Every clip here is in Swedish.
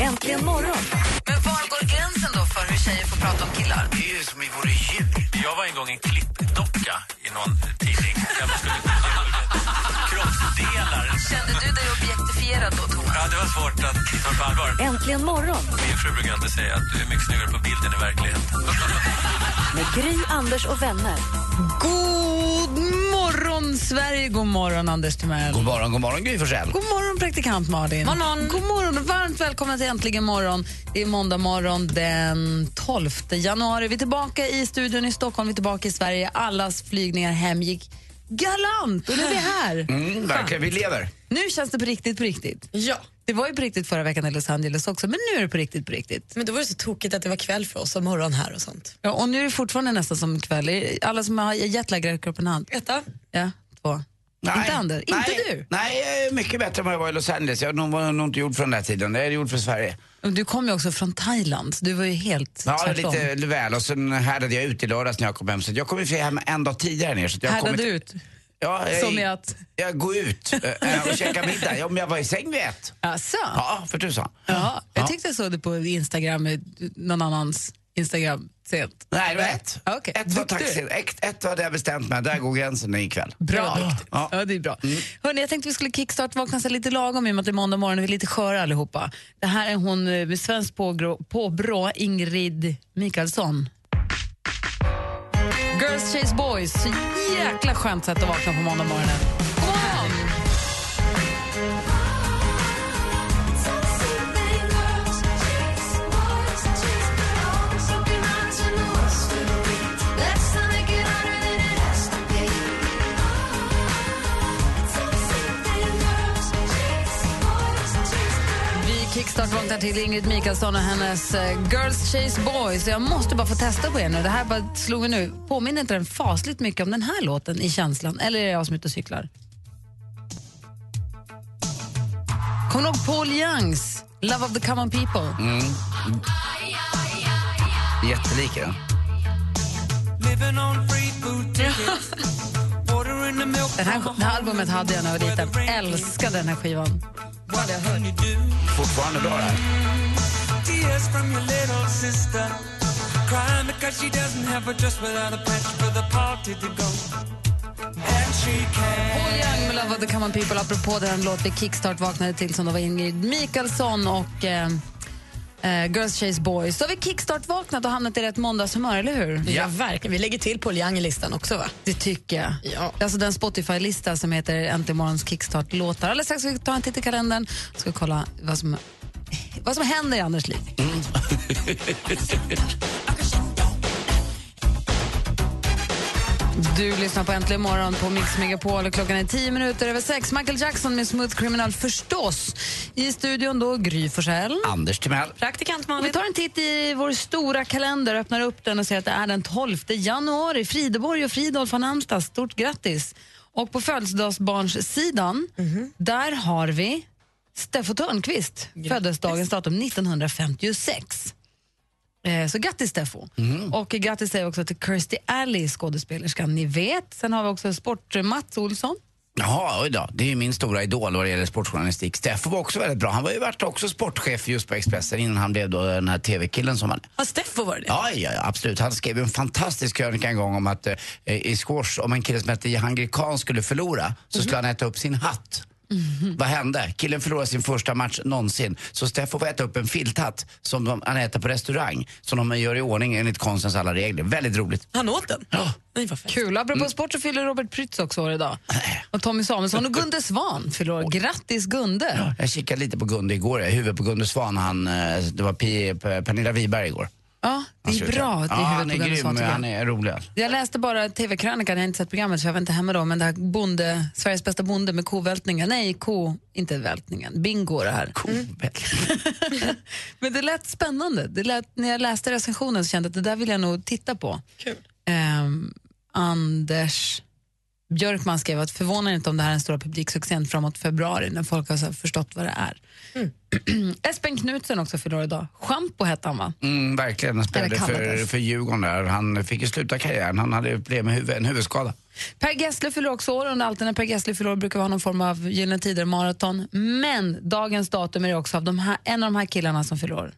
Äntligen morgon. Men var går gränsen då för hur tjejer får prata om killar? Det är ju som vi vore djur. Jag var en gång en klippdocka i någon tidning. Jag skulle kroppsdelar. Kände du dig objektifierad då, Thomas? Ja, det var svårt att ta på allvar. Äntligen morgon Min fru brukar alltid säga att du är mycket snyggare på bilden i verkligheten. med Gry, Anders och vänner. God morgon, Sverige! God morgon, Anders Timell. God morgon, god morgon Gry Forssell. God morgon, praktikant Malin. Morgon. God morgon och varmt välkomna till Äntligen morgon. Det är måndag morgon den 12 januari. Vi är tillbaka i studion i Stockholm, vi är tillbaka i Sverige. Allas flygningar hem gick galant och nu är vi här. Mm, verkligen, vi lever. Nu känns det på riktigt, på riktigt. Ja, Det var ju på riktigt förra veckan i Los Angeles också, men nu är det på riktigt, på riktigt. men då var det så tokigt att det var kväll för oss och morgon här och sånt. Ja, och nu är det fortfarande nästan som kväll. Alla som har jetlag räcker upp en hand. Etta? Ja, två. Inte Anders, inte nej, du. Nej, jag är mycket bättre än vad jag var i Los Angeles. Jag var nog, inte gjord för den där tiden. Jag är gjord för Sverige. Du kom ju också från Thailand, du var ju helt Ja, tvärtom. lite väl. Och sen härdade jag ut i lördags när jag kom hem. Så jag kom ju hem en dag tidigare ner. Så jag Härdade kommit- ut. Ja, jag, Som i att... Jag går ut äh, och käkar middag. Ja, men jag var i säng vid ett. Alltså. Ja, för tusan. Jaha, jag Ja. tyckte jag såg det på Instagram, eh, någon annans Instagram sent. Nej, det var ett. Ja, okej. Ett var taxi. Ett, ett var det jag bestämt mig. Där går gränsen ikväll. Bra. Ja. Ja. det är bra. Hörrni, jag tänkte vi skulle kickstart-vakna sig lite lagom i och med att det är måndag morgon och vi är lite sköra allihopa. Det här är hon eh, med svenskt pågrå- påbrå, Ingrid Mikaelsson. Girls Chase Boys, så jäkla skönt sätt att vakna på måndag morgonen. Kickstart-vaknar till Ingrid Mikaelsson och hennes eh, Girls Chase Boys. Jag måste bara få testa på er nu. Det här bara slog mig nu. Påminner inte den fasligt mycket om den här låten i känslan? Eller är det jag som är ute och cyklar? Kommer du ihåg Paul Youngs Love of the Common People? Jättelika den. Den här, det här albumet hade jag när jag var liten. Älskade den här skivan. Fortfarande bra det här. Paul Young med Love of the Common People. Apropå den låt vi kickstart vaknade till som då var Ingrid Mikaelsson och eh, eh, Girls Chase Boys. Så har vi kickstart vaknat och hamnat i rätt måndagshumör, eller hur? Ja, verkligen. Vi lägger till Paul Young i listan också va? Det tycker jag. Ja. Alltså den Spotify-lista som heter Äntligen morgons kickstart-låtar. Alldeles strax ska vi ta en titt i kalendern och ska kolla vad som, vad som händer i Anders liv. Du lyssnar på Äntligen morgon på Mix Megapol klockan är tio minuter över sex. Michael Jackson med Smooth Criminal förstås. I studion då Gry Forssell. Anders Timell. Praktikant Om vi tar en titt i vår stora kalender, öppnar upp den och ser att det är den 12 januari. Frideborg och Fridolf har namnsdag. Stort grattis! Och på födelsedagsbarnssidan, där har vi Steffo Törnqvist. Föddes dagens datum 1956. Eh, Så grattis Steffo. Och grattis säger också till Kirstie Alley, skådespelerskan ni vet. Sen har vi också sport-Mats Olsson. Jaha, oj då. Det är min stora idol vad det gäller sportjournalistik. Steffo var också väldigt bra. Han var ju varit också sportchef just på Expressen innan han blev då den här TV-killen som han är. Har Steffo varit det? Ja, ja, ja, absolut. Han skrev en fantastisk krönika en gång om att eh, i squash, om en kille som hette Jahangir Khan skulle förlora så skulle han äta upp sin hatt. Vad hände? Killen förlorade sin första match någonsin. Så Steffo får äta upp en filthatt som de, han äter på restaurang. Som de gör i ordning enligt konstens alla regler. Väldigt roligt. Han åt den? Ja. Nej. Kul. Apropå sport så fyller Robert Prytz också år idag. Och Tommy Samuelsson och Gunde Svan fyller år. Grattis Gunde! Jag kikade lite på Gunde igår. Huvudet på Gunde Svan. Han, eh, det var P- P- Pernilla Wiberg igår. Ja, Det är bra att det är ja, han är huvudprogrammet grym, han är rolig. alltså. Jag läste bara TV-krönikan, jag har inte sett programmet så jag var inte hemma då, men det här bonde, Sveriges bästa bonde med kovältningen, nej ko, inte vältningen, bingo det här. men det lät spännande, det lät, när jag läste recensionen så kände jag att det där vill jag nog titta på. Kul. Ehm, Anders Björkman skrev att förvånar inte om det här är en stor publiksuccén framåt februari när folk har förstått vad det är. Espen Knutsen också fyller idag. Schampo hette han va? Mm, verkligen, han spelade för, för Djurgården där. Han fick ju sluta karriären, han hade problem med huvud, en huvudskada. Per Gessle fyller också år och alltid när Per Gessle fyller år brukar vara någon form av Gyllene Tider maraton. Men dagens datum är det också av de här, en av de här killarna som fyller år.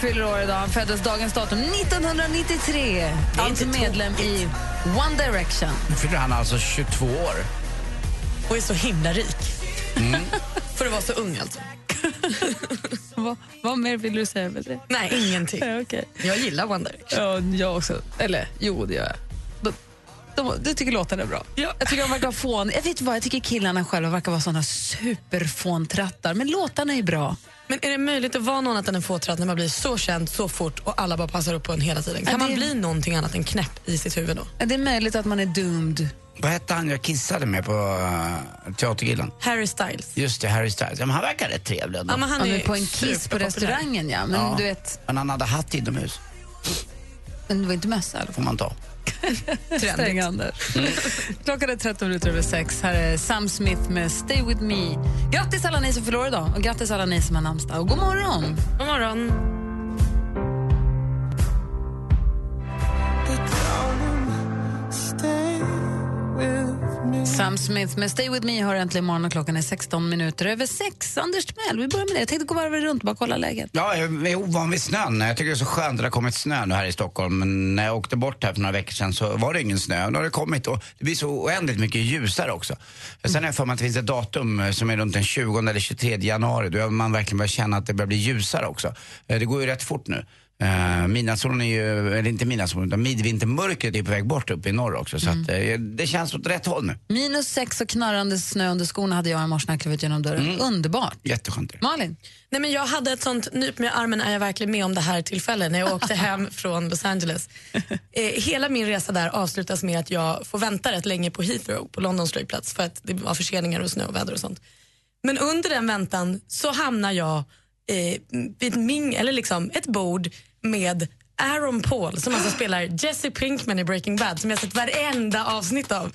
Fyller år idag. Han föddes dagens datum 1993. Alltså inte medlem i One Direction. Nu fyller han alltså 22 år. Och är så himla rik. För att vara så ung alltså. vad, vad mer vill du säga med det? Nej, ingenting. Ja, okej. Jag gillar One Direction. Ja, jag också. Eller, jo, det gör jag. De, du tycker låten är bra? Ja. Jag tycker de verkar fån. Jag vet vad, jag tycker killarna själva verkar vara såna superfåntrattar. Men låtarna är bra. Men är det möjligt att vara någon än en fåtratt när man blir så känd så fort och alla bara passar upp på en hela tiden? Kan Ja, det- man bli någonting annat än knäpp i sitt huvud då? Ja, Det är möjligt att man är doomed. Vad hette han jag kissade med på uh, Teatergillen? Harry Styles. Just det, Harry Styles. Ja, men han verkar rätt trevlig ändå. Ja, men han är är på en kiss på restaurangen, ja. Men Ja. du vet, Men han hade hatt inomhus, men det var inte mössa fall. får man ta. Stäng Anders. Klockan är 13 minuter över sex. Här är Sam Smith med Stay with me. Grattis alla ni som fyller år idag och grattis alla ni som har namnsdag. Och god morgon! God morgon. Sam Smith med Stay with me har äntligen morgon och klockan är 16 minuter över 6. Anders Timell, vi börjar med det. Jag tänkte gå varvet runt och bara kolla läget. Ja, jag är ovan vid snön. Jag tycker det är så skönt att det har kommit snö nu här i Stockholm. Men när jag åkte bort här för några veckor sedan så var det ingen snö. Nu har det kommit och det blir så oändligt mycket ljusare också. Sen har jag för mig att det finns ett datum eh, som är runt den 20 eller 23 januari. Då man verkligen börjar känna att det börjar bli ljusare också. Eh, det går ju rätt fort nu. Uh, midnattssolen är ju, eller inte midnattssolen, utan midvintermörkret är på väg bort upp i norr också. Så att, eh, det känns åt rätt håll nu. Minus sex och knarrande snö under skorna hade jag i morse när jag klev ut genom dörren. Underbart. Jätteskönt. Malin? Nej, men jag hade ett sånt nyp med armen är jag verkligen med om det här tillfället när jag åkte hem från Los Angeles. Eh, hela min resa där avslutas med att jag får vänta rätt länge på Heathrow på Londons flygplats för att det var förseningar och snö och väder och sånt. Men under den väntan så hamnar jag eh, vid min, eller liksom ett bord med Aaron Paul som alltså spelar Jesse Pinkman i Breaking Bad som jag sett varenda avsnitt av.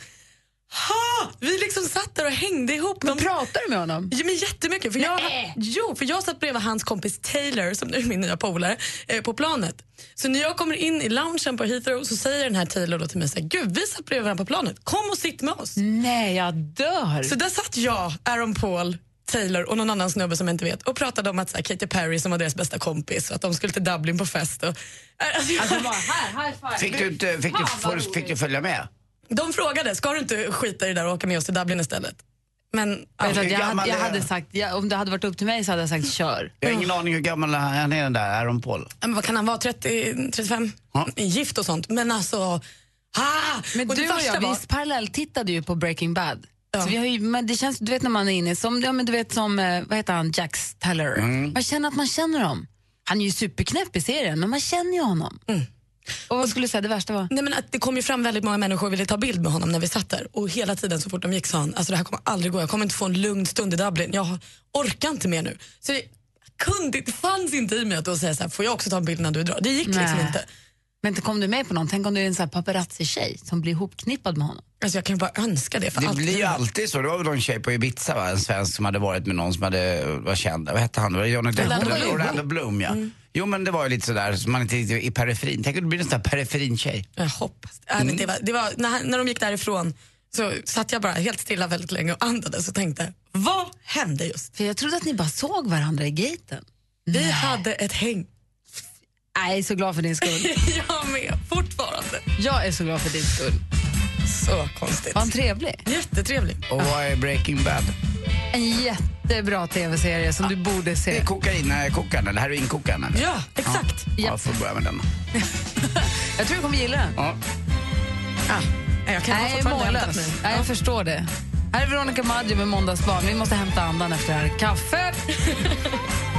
Ha! Vi liksom satt där och hängde ihop. Men De- pratar du med honom? Ja, men jättemycket. För jag, jo, för jag satt bredvid hans kompis Taylor, som nu är min nya polare, eh, på planet. Så när jag kommer in i loungen på Heathrow så säger den här Taylor då till mig så här, Gud, vi satt bredvid varandra på planet. Kom och sitt med oss. Nej, jag dör. Så där satt jag, Aaron Paul, Taylor och någon annan snubbe som jag inte vet och pratade om att så här, Katy Perry som var deras bästa kompis och att de skulle till Dublin på fest. Och, alltså, jag- Alltså bara, här, high five. Fick du, inte- fick, du, fick du följa med? de frågade, ska du inte skita i det där och åka med oss till Dublin istället? Men ja, jag, gammal hade, jag hade sagt, ja, om det hade varit upp till mig så hade jag sagt kör. Jag har ingen aning hur gammal han är den där Aaron Paul. men vad kan han vara, 30, 35? Ja. Gift och sånt. Men alltså, ah! Men och du och jag, var- vi parallelltittade ju på Breaking Bad. Ja. Så vi har ju, men det känns, du vet när man är inne, som, ja, men du vet som, eh, vad heter han, Jax Teller. Man känner att man känner dem. Han är ju superknäpp i serien, men man känner ju honom. Och vad skulle du säga det värsta var? Nej, men att det kom ju fram väldigt många människor och ville ta bild med honom när vi satt där. Och hela tiden så fort de gick sa han, alltså det här kommer aldrig gå, jag kommer inte få en lugn stund i Dublin. Jag orkar inte mer nu. Så det, kunde, det fanns inte i mig att då säga så här, får jag också ta en bild när du drar? Det gick liksom Nej. inte. Men inte kom du med på någon? Tänk om du är en sån här paparazzi-tjej som blir ihopknippad med honom. Alltså jag kan ju bara önska det för Det blir ju alltid så. Det var väl någon tjej på Ibiza, va? en svensk som hade varit med någon som hade, var känd. Vad hette han? Det var Johnny. Orlando Bloom. Ja. Jo men det var ju lite sådär, så man inte riktigt i periferin. Tänk om du blir en sån där periferin-tjej. Jag hoppas det. Äh, men det var, det var, när, när de gick därifrån så satt jag bara helt stilla väldigt länge och andades och tänkte, vad hände just? För jag trodde att ni bara såg varandra i gaten. Vi hade ett häng. Nej, Jag är så glad för din skull. jag med, fortfarande. Jag är så glad för din skull. Så konstigt. Var han trevlig? Jättetrevlig. Och vad är Breaking Bad? En jättebra tv-serie som du borde Det se. är kokainkokaren eller heroinkokaren eller? Ja, exakt. Ja, får börja med den. Jag tror du kommer gilla den. Ja. Ah, jag kan Nej, jag mållös. Nej, jag förstår det. Här är Veronica Maggio med Måndagsbarn. Vi måste hämta andan efter det här. Kaffe!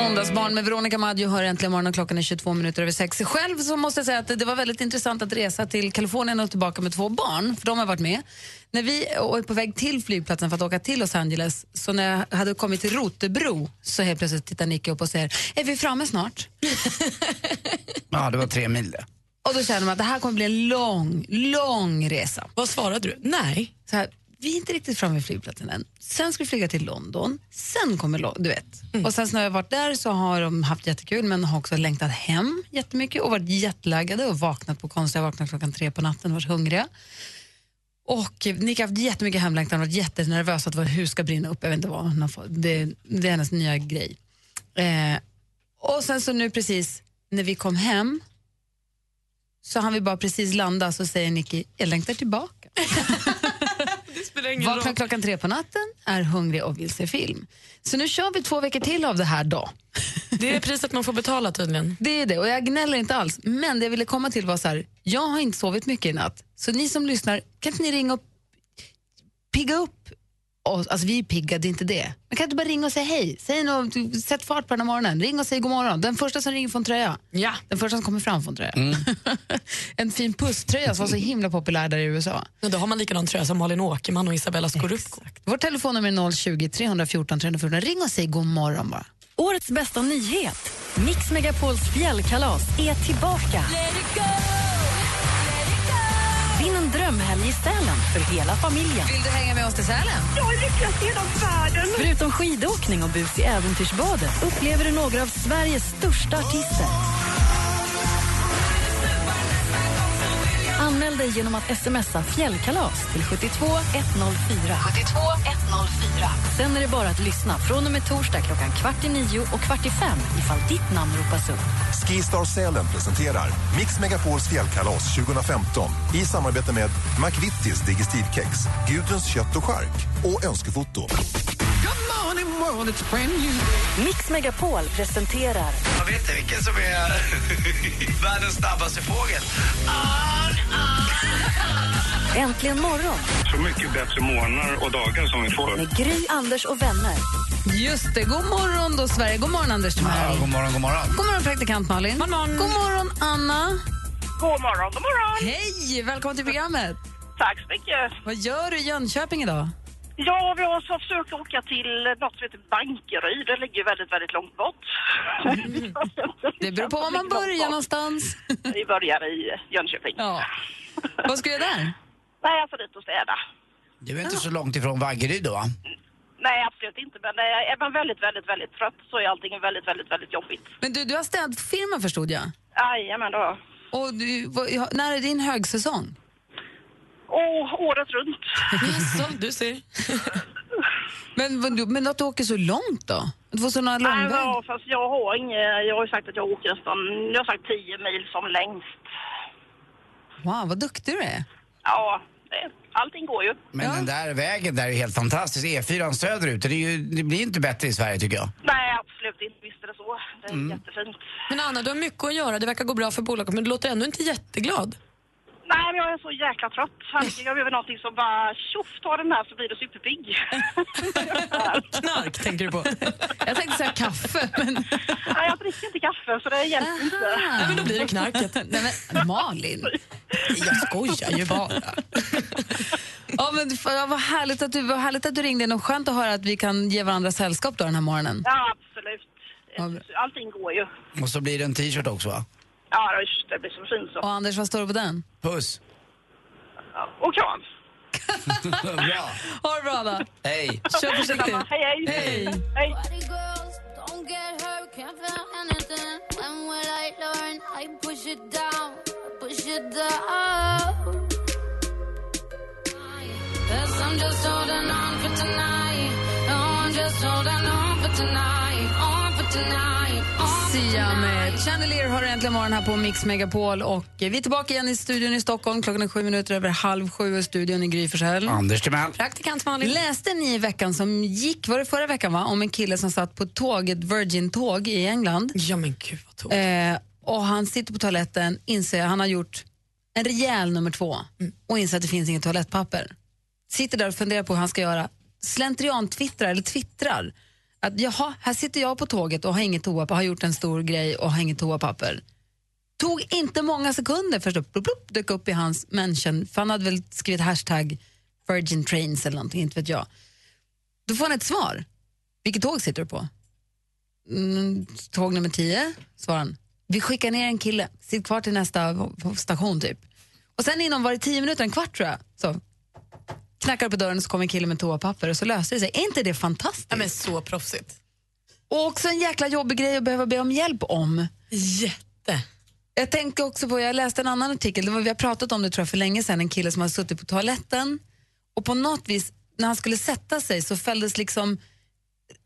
Måndagsbarn med Veronica Maggio hör äntligen morgonen klockan är 22 minuter över sex. Själv så måste jag säga att det var väldigt intressant att resa till Kalifornien och tillbaka med två barn, för de har varit med. När vi är på väg till flygplatsen för att åka till Los Angeles, så när jag hade kommit till Rotebro så helt plötsligt tittar Nicky upp och säger, är vi framme snart? ja, det var tre mil. Och då känner man att det här kommer bli en lång, lång resa. Vad svarade du? Nej. Så här, vi är inte riktigt framme vid flygplatsen än. Sen ska vi flyga till London, sen kommer du vet. Och sen när jag varit där så har de haft jättekul men har också längtat hem jättemycket och varit jetlaggade och vaknat på konstiga, vaknat klockan tre på natten och varit hungriga. Och eh, Nick har haft jättemycket hemlängtan och varit jättenervös att vårt hus ska brinna upp. Jag vet inte vad hon har fått. Det, det är hennes nya grej. Eh, och sen så nu precis när vi kom hem så han vi bara precis landa så säger Nicky, jag längtar tillbaka. Spelar ingen Vaknar klockan tre på natten, är hungrig och vill se film. Så nu kör vi två veckor till av det här då. Det är priset man får betala tydligen. Det är det och jag gnäller inte alls. Men det jag ville komma till var så här, jag har inte sovit mycket i natt. Så ni som lyssnar, kan inte ni ringa och pigga upp oss? Alltså vi är pigga, det är inte det. Men kan inte bara ringa och säga hej? Säg något, sätt fart på den här morgonen. Ring och säg god morgon. Den första som ringer får en tröja. Ja. Den första som kommer fram får en tröja. en fin pusströja som var så himla populär där i USA. Ja, då har man likadan tröja som Malin Åkerman och Isabella Scorupco. Vårt telefonnummer är 020 314 314. Ring och säg god morgon bara. Årets bästa nyhet. Mix Megapols fjällkalas är tillbaka. I Sälen för hela familjen. Vill du hänga med oss till Sälen? Förutom skidåkning och bus i äventyrsbadet upplever du några av Sveriges största artister. Anmäl dig genom att smsa fjällkalas till 72 104. 72 104. Sen är det bara att lyssna från och med torsdag klockan kvart i nio och kvart i fem ifall ditt namn ropas upp. Skistar Sälen presenterar Mix Megapols fjällkalas 2015 i samarbete med McVittys Digestivkex, Gudruns kött och chark och Önskefoto. Mix Megapol presenterar Jag vet inte vilken som är världens snabbaste fågel. Äntligen morgon Så mycket bättre morgnar och dagar som vi får. med Gry, Anders och vänner. Just det. God morgon då, Sverige. God morgon, Anders Timell. Ja, god morgon, god morgon. God morgon, praktikant Malin. God morgon, god morgon Anna. God morgon, god morgon. Hej! Välkommen till programmet. Tack så mycket. Vad gör du i Jönköping idag? Ja, vi har så försökt åka till något som heter Bankeryd. Det ligger väldigt, väldigt långt bort. Det beror på var man börjar någonstans. Vi börjar i Jönköping. Ja. Vad ska du göra där? Nej, jag får dit och städa. Du är inte så långt ifrån Vaggeryd då? Nej, absolut inte. Men eh, är man väldigt, väldigt, väldigt trött så är allting väldigt, väldigt, väldigt jobbigt. Men du, du har städfirma förstod jag. Jajamän då. Och du, vad, när är din högsäsong? Och året runt. Jaså, du ser. Men, men att du åker så långt då? Du får såna Nej, långväg? ja, fast jag har inget... Jag har ju sagt att jag åker nästan... Jag har sagt 10 mil som längst. Wow, vad duktig du är. Ja, det, allting går ju. Men den där vägen där är helt fantastisk. E4 söderut, det, är ju, det blir inte bättre i Sverige tycker jag. Nej, absolut inte. Visst är det så. Det är jättefint. Men Anna, du har mycket att göra. Det verkar gå bra för bolaget, men du låter ändå inte jätteglad. Nej, men jag är så jäkla trött. Herregud, Jag behöver någonting som bara tjoff, ta den här så blir det superpigg. Knark tänker du på. Jag tänkte säga kaffe, men... Nej, jag dricker inte kaffe så det hjälper inte. Nej, men då blir det knarket. Nej, men Malin. Jag skojar ju bara. Ja, men, ja, vad, härligt att du, vad härligt att du ringde in och skönt att höra att vi kan ge varandra sällskap då den här morgonen. Ja, absolut. Allting går ju. Och så blir det en t-shirt också va? Ja, usch, det blir så fint så. Och Anders, vad står det på den? Puss. Och kram. Bra. Ha det bra då. Hej. Kör försiktigt. Hej, hej. Hej. hej. Sia med Chandelier har äntligen morgon här på Mix Megapol. Och vi är tillbaka igen i studion i Stockholm. Klockan är sju minuter över halv sju och studion i Gry Forssell. Anders Timell. Praktikant Malin. Läste ni i veckan som gick, var det förra veckan va? Om en kille som satt på tåg, ett Virgin-tåg i England. Ja men gud vad tog. Eh, och han sitter på toaletten, inser han har gjort en rejäl nummer två och inser att det finns inget toalettpapper. Sitter där och funderar på hur han ska göra. Slentrian twittrar eller twittrar att jaha, här sitter jag på tåget och har inget toapapper, har gjort en stor grej och har inget toapapper. Tog inte många sekunder först upp, blup, blup, dök upp i hans mention, för han hade väl skrivit hashtag Virgin Trains eller någonting, inte vet jag. Då får han ett svar. Vilket tåg sitter du på? Mm, tåg nummer tio, svarar han. Vi skickar ner en kille, sitt kvar till nästa station typ. Och sen inom var det tio minuter, en kvart tror jag, så knackar på dörren så kommer en kille med toapapper och så löser det sig. Är inte det fantastiskt? Ja, men så proffsigt. Och också en jäkla jobbig grej att behöva be om hjälp om. Jätte. Jag tänker också på, jag läste en annan artikel, det var, vi har pratat om det tror jag för länge sedan, en kille som hade suttit på toaletten och på något vis när han skulle sätta sig så fälldes liksom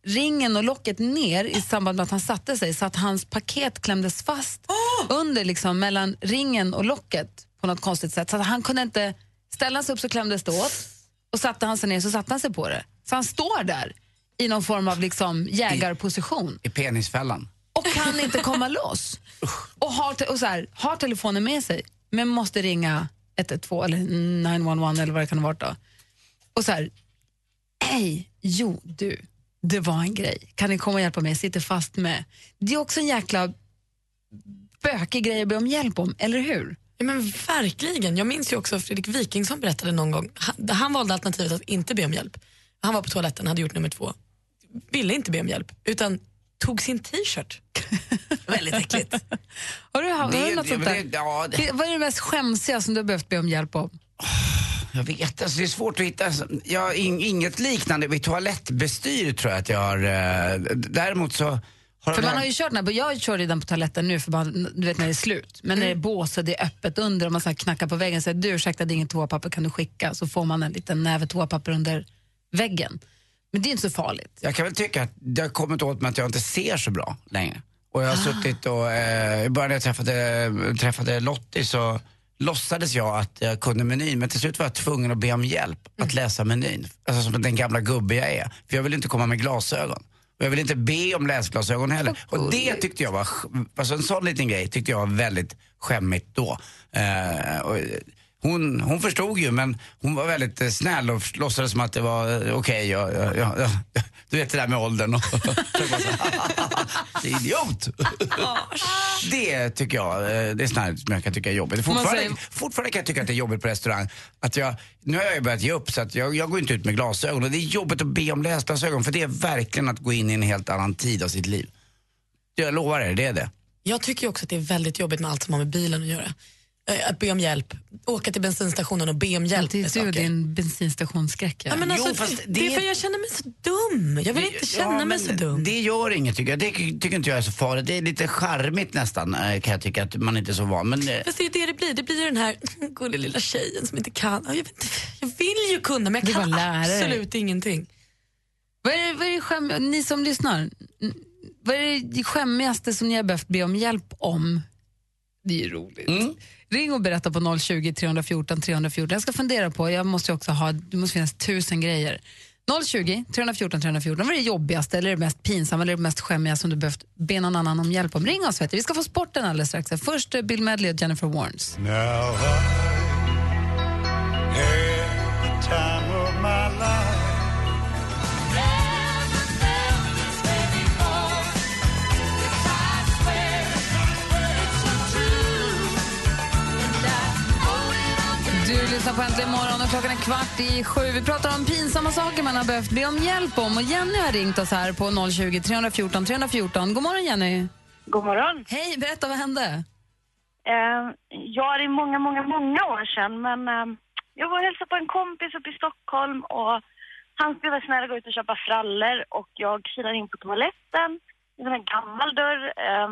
ringen och locket ner i samband med att han satte sig så att hans paket klämdes fast under liksom mellan ringen och locket på något konstigt sätt. Så att han kunde inte ställa sig upp så klämdes det åt och satte han sig ner så satte han sig på det. Så han står där i någon form av liksom jägarposition I penisfällan. och kan inte komma loss. Och, har, te- och så här, har telefonen med sig men måste ringa 112 eller 911 eller vad det kan varit då. Och så här, hej, jo du, det var en grej. Kan ni komma och hjälpa mig? Jag sitter fast med... Det är också en jäkla bökig grej att be om hjälp om, eller hur? Men verkligen. Jag minns ju också Fredrik Wikingsson berättade någon gång, han, han valde alternativet att inte be om hjälp. Han var på toaletten, hade gjort nummer två, ville inte be om hjälp, utan tog sin t-shirt. Väldigt äckligt. Har du, har, Det- du något det- sånt där? det- ja, det- Vad är det mest skämsiga som du har behövt be om hjälp om? Jag vet, alltså det är svårt att hitta. Jag har in, inget liknande vid toalettbestyr tror jag att jag har. Eh, däremot så För man har ju kört den här, jag kör redan på toaletten nu för bara, du vet när det är slut. Men när det är bås och det är öppet under och man så knackar på väggen och säger du ursäkta det är inget toapapper, kan du skicka? Så får man en liten näve toapapper under väggen. Men det är inte så farligt. Jag kan väl tycka att det har kommit åt mig att jag inte ser så bra längre. Och jag har suttit och, eh, i början när jag träffade, träffade Lottie så låtsades jag att jag kunde menyn men till slut var jag tvungen att be om hjälp att läsa menyn. Alltså som den gamla gubbe jag är. För jag vill inte komma med glasögon. Och jag vill inte be om läsglasögon heller. Och det tyckte jag var, alltså en sån liten grej tyckte jag var väldigt skämmigt då. Eh, och, hon, hon förstod ju men hon var väldigt eh, snäll och låtsades som att det var eh, okej. ja, ja, ja, ja. Du vet det där med åldern. Och så bara så, "Det är Idiot! det tycker jag, eh, det är här som jag kan tycka är jobbigt. Fortfarande, fortfarande kan jag tycka att det är jobbigt på restaurang. Att jag, nu har jag ju börjat ge upp så att jag, jag går inte ut med glasögon. Och det är jobbigt att be om läsglasögon för det är verkligen att gå in i en helt annan tid av sitt liv. Jag lovar er, det är det. Jag tycker också att det är väldigt jobbigt med allt som har med bilen att göra. Eh, Att be om hjälp, åka till bensinstationen och be om hjälp Det är du och din bensinstationsskräck. Ja, men alltså, Jo, fast det, det- är för jag känner mig så dum. Jag vill inte känna Ja, mig så dum. Det gör inget tycker jag. Det tycker inte jag är så farligt. Det är lite charmigt nästan eh, kan jag tycka att man inte är så van. Men, eh, Fast det är det det blir. Det blir ju den här gulliga lilla tjejen som inte kan. Jag, vet jag vill ju kunna men jag kan lärare. absolut ingenting. Vad är, det- vad är det skäm, ni som lyssnar, n- vad är det skämmigaste som ni har behövt be om hjälp om? Det är roligt. Mm. Ring och berätta på 020 314 314. Jag ska fundera på, jag måste också ha, det måste finnas tusen grejer. 020 314 314. Vad är det jobbigaste, eller det mest pinsamma eller det mest skämmiga som du behövt be någon annan om hjälp om? Ring oss vet du. Vi ska få sporten alldeles strax. Först eh, Bill Medley och Jennifer Warnes. Now I had Du lyssnar på Äntligen morgon och klockan är kvart i sju. Vi pratar om pinsamma saker man har behövt be om hjälp om. Och Jenny har ringt oss här på 020 314 314. God morgon Jenny. God morgon. Hej, berätta vad hände? Eh, ja, det är många, många, många år sedan, men eh, jag var och hälsade på en kompis uppe i Stockholm och han skulle vara snäll och gå ut och köpa frallor och jag kilar in på toaletten. Det är en gammal dörr. Eh,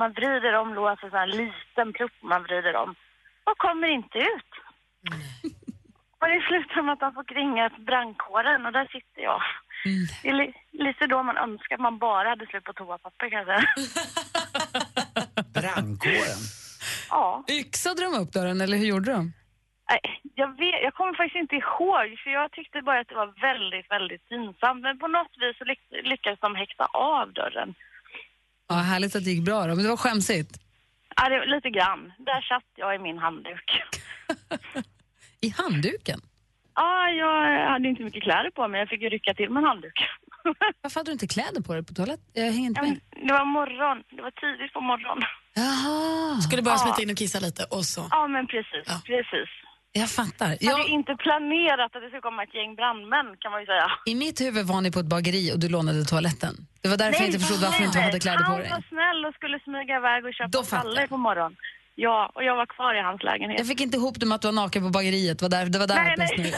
man vrider om låsen, så här en liten plupp man vrider om och kommer inte ut. Och det slutar med att han får ringa brandkåren och där sitter jag Det är li, lite då man önskar att man bara hade slut på toapapper kanske. Brandkåren. ja. Yxade de upp dörren eller hur gjorde de? Nej, Jag, vet, jag kommer faktiskt inte ihåg, för jag tyckte bara att det var väldigt, väldigt pinsamt. Men på något vis så lyck- lyckades de häkta av dörren. Ja, härligt att det gick bra då, men det var skämsigt. Ja, det lite grann. Där satt jag i min handduk. I handduken? Ja, jag hade inte mycket kläder på mig. Jag fick ju rycka till med en handduk. Varför hade du inte kläder på dig på toaletten? Jag hänger inte Ja, med. Det var morgon. Det var tidigt på morgonen. Jaha. Skulle bara Ja. smita in och kissa lite och så. Ja, men precis. precis. Jag fattar. Jag hade inte planerat att det skulle komma ett gäng brandmän, kan man ju säga. I mitt huvud var ni på ett bageri och du lånade toaletten. Det var därför jag inte förstod varför du inte hade kläder på Han dig. var snäll och skulle smyga iväg och köpa frallor på morgonen. Ja, och jag var kvar i hans lägenhet. Jag fick inte ihop det med att du var naken på bageriet. Det var där, det var där Nej, nej.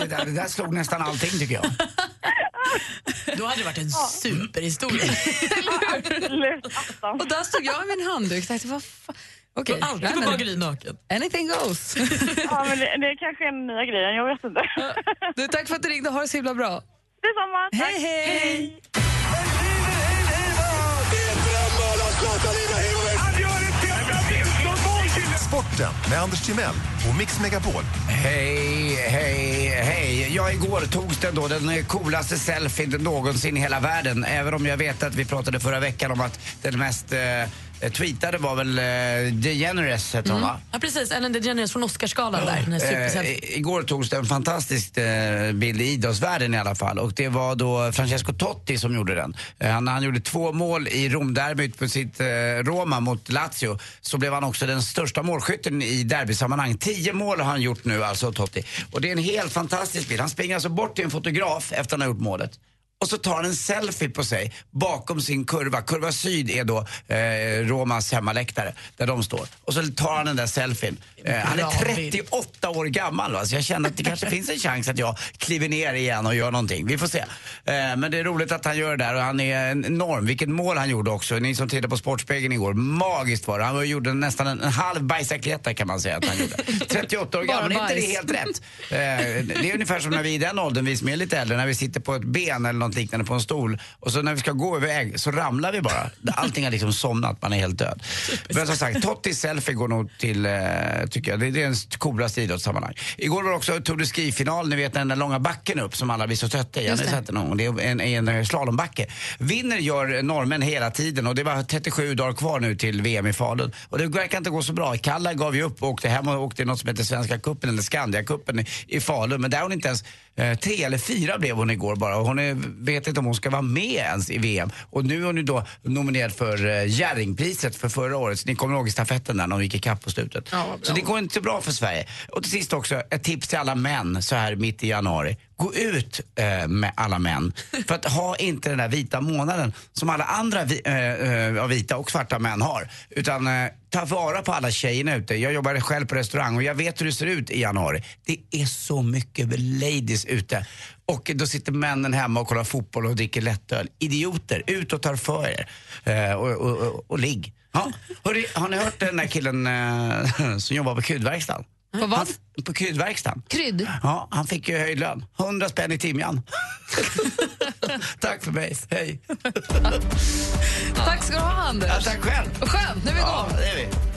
Det där, det där slog nästan allting tycker jag. Då hade det varit en superhistoria. Absolut. Och där stod jag med min handduk och tänkte, vad fan. Okej. Aldrig nej, på bageri naken. Anything goes. Ja, men det, det är kanske är den nya grejen, jag vet inte. Du, tack för att du ringde. Ha det så himla bra. Detsamma. tack. Hej, hej! Sporten med Anders Timell och Mix Megapol. Hej, hej, hej. Ja, igår togs den då den coolaste selfien någonsin i hela världen. Även om jag vet att vi pratade förra veckan om att den mest eh, tweetade var väl eh, DeGeneres, hette hon va? Ja, precis. Ellen DeGeneres från Oscarsgalan där. Den här superselfien. Eh, igår togs det en fantastisk eh, bild i idrottsvärlden i alla fall och det var då Francesco Totti som gjorde den. Eh, han, han gjorde två mål i Romderbyt på sitt eh, Roma mot Lazio. Så blev han också den största målskytten i derbysammanhang. Tio mål har han gjort nu alltså Totti. Och det är en helt fantastisk bild. Han springer alltså bort till en fotograf efter att han har gjort målet. Och så tar han en selfie på sig bakom sin kurva. Kurva Syd är då eh, Romas hemmaläktare, där de står. Och så tar han den där selfien. Eh, han är Bra 38 år gammal va? så jag känner att det kanske finns en chans att jag kliver ner igen och gör någonting. Vi får se. Eh, men det är roligt att han gör det där och han är enorm. Vilket mål han gjorde också. Ni som tittade på Sportspegeln igår, magiskt var det. Han gjorde nästan en, en halv bajsakleta kan man säga att han gjorde. 38 år gammal, är inte det helt rätt? Eh, det är ungefär som när vi i den åldern, vi som är lite äldre, när vi sitter på ett ben eller något liknande på en stol och så när vi ska gå iväg så ramlar vi bara. Allting har liksom somnat, man är helt död. Men som sagt, Tottis selfie går nog till, eh, tycker jag, det är den coolaste idrottssammanhang. Igår var det också Tour de Ski-final, ni vet den där långa backen upp som alla blir så trötta i. Har Just det. sett den någon gång? Det är en, en slalombacke. Vinner gör norrmän hela tiden och det var 37 dagar kvar nu till VM i Falun. Och det verkar inte gå så bra. Kalla gav ju upp och åkte hem och åkte i något som heter Svenska cupen eller Skandia-cupen i, i Falun. Men där är hon inte ens eh, tre eller fyra blev hon igår bara. Och hon är, vet inte om hon ska vara med ens i VM. Och nu är hon ju då nominerad för eh, Jerringpriset för förra året. Så ni kommer ihåg stafetten där när hon gick ikapp på slutet. så det går inte så bra för Sverige. Och till sist också ett tips till alla män så här mitt i januari. Gå ut eh, med alla män. För att ha inte den där vita månaden som alla andra vi, eh, eh, vita och svarta män har. Utan eh, ta vara på alla tjejerna ute. Jag jobbar själv på restaurang och jag vet hur det ser ut i januari. Det är så mycket ladies ute. Och då sitter männen hemma och kollar fotboll och dricker lättöl. Idioter, ut och tar för er. Eh, och, och, och, och ligg. Ja. Hörri, har ni hört den där killen eh, som jobbar på kryddverkstan? På vad? Han, på kryddverkstan. Krydd? Ja, han fick ju höjd lön. 100 spänn i timjan. Tack för mig, hej. Tack ska du ha, Anders. Ja, tack själv. Skönt, nu är vi igång. Ja, det är vi.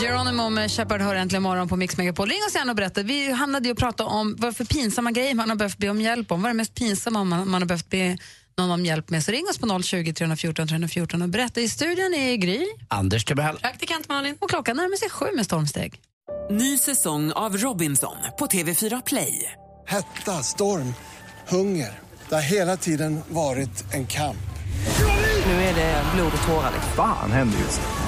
Geronimo med Shepard hör äntligen morgon på Mix Megapol. Ring oss gärna och berätta. Vi hamnade ju och pratade om vad för pinsamma grejer man har behövt be om hjälp om. Vad är det mest pinsamma man, man har behövt be någon om hjälp med? Så ring oss på 020 314 314 och berätta. I studion är Gry Anders Timell. Praktikant Malin. och klockan närmar sig sju med stormsteg. Ny säsong av Robinson på TV4 Play. Hetta, storm, hunger. Det har hela tiden varit en kamp. Nu är det blod och tårar. liksom. Fan händer just nu.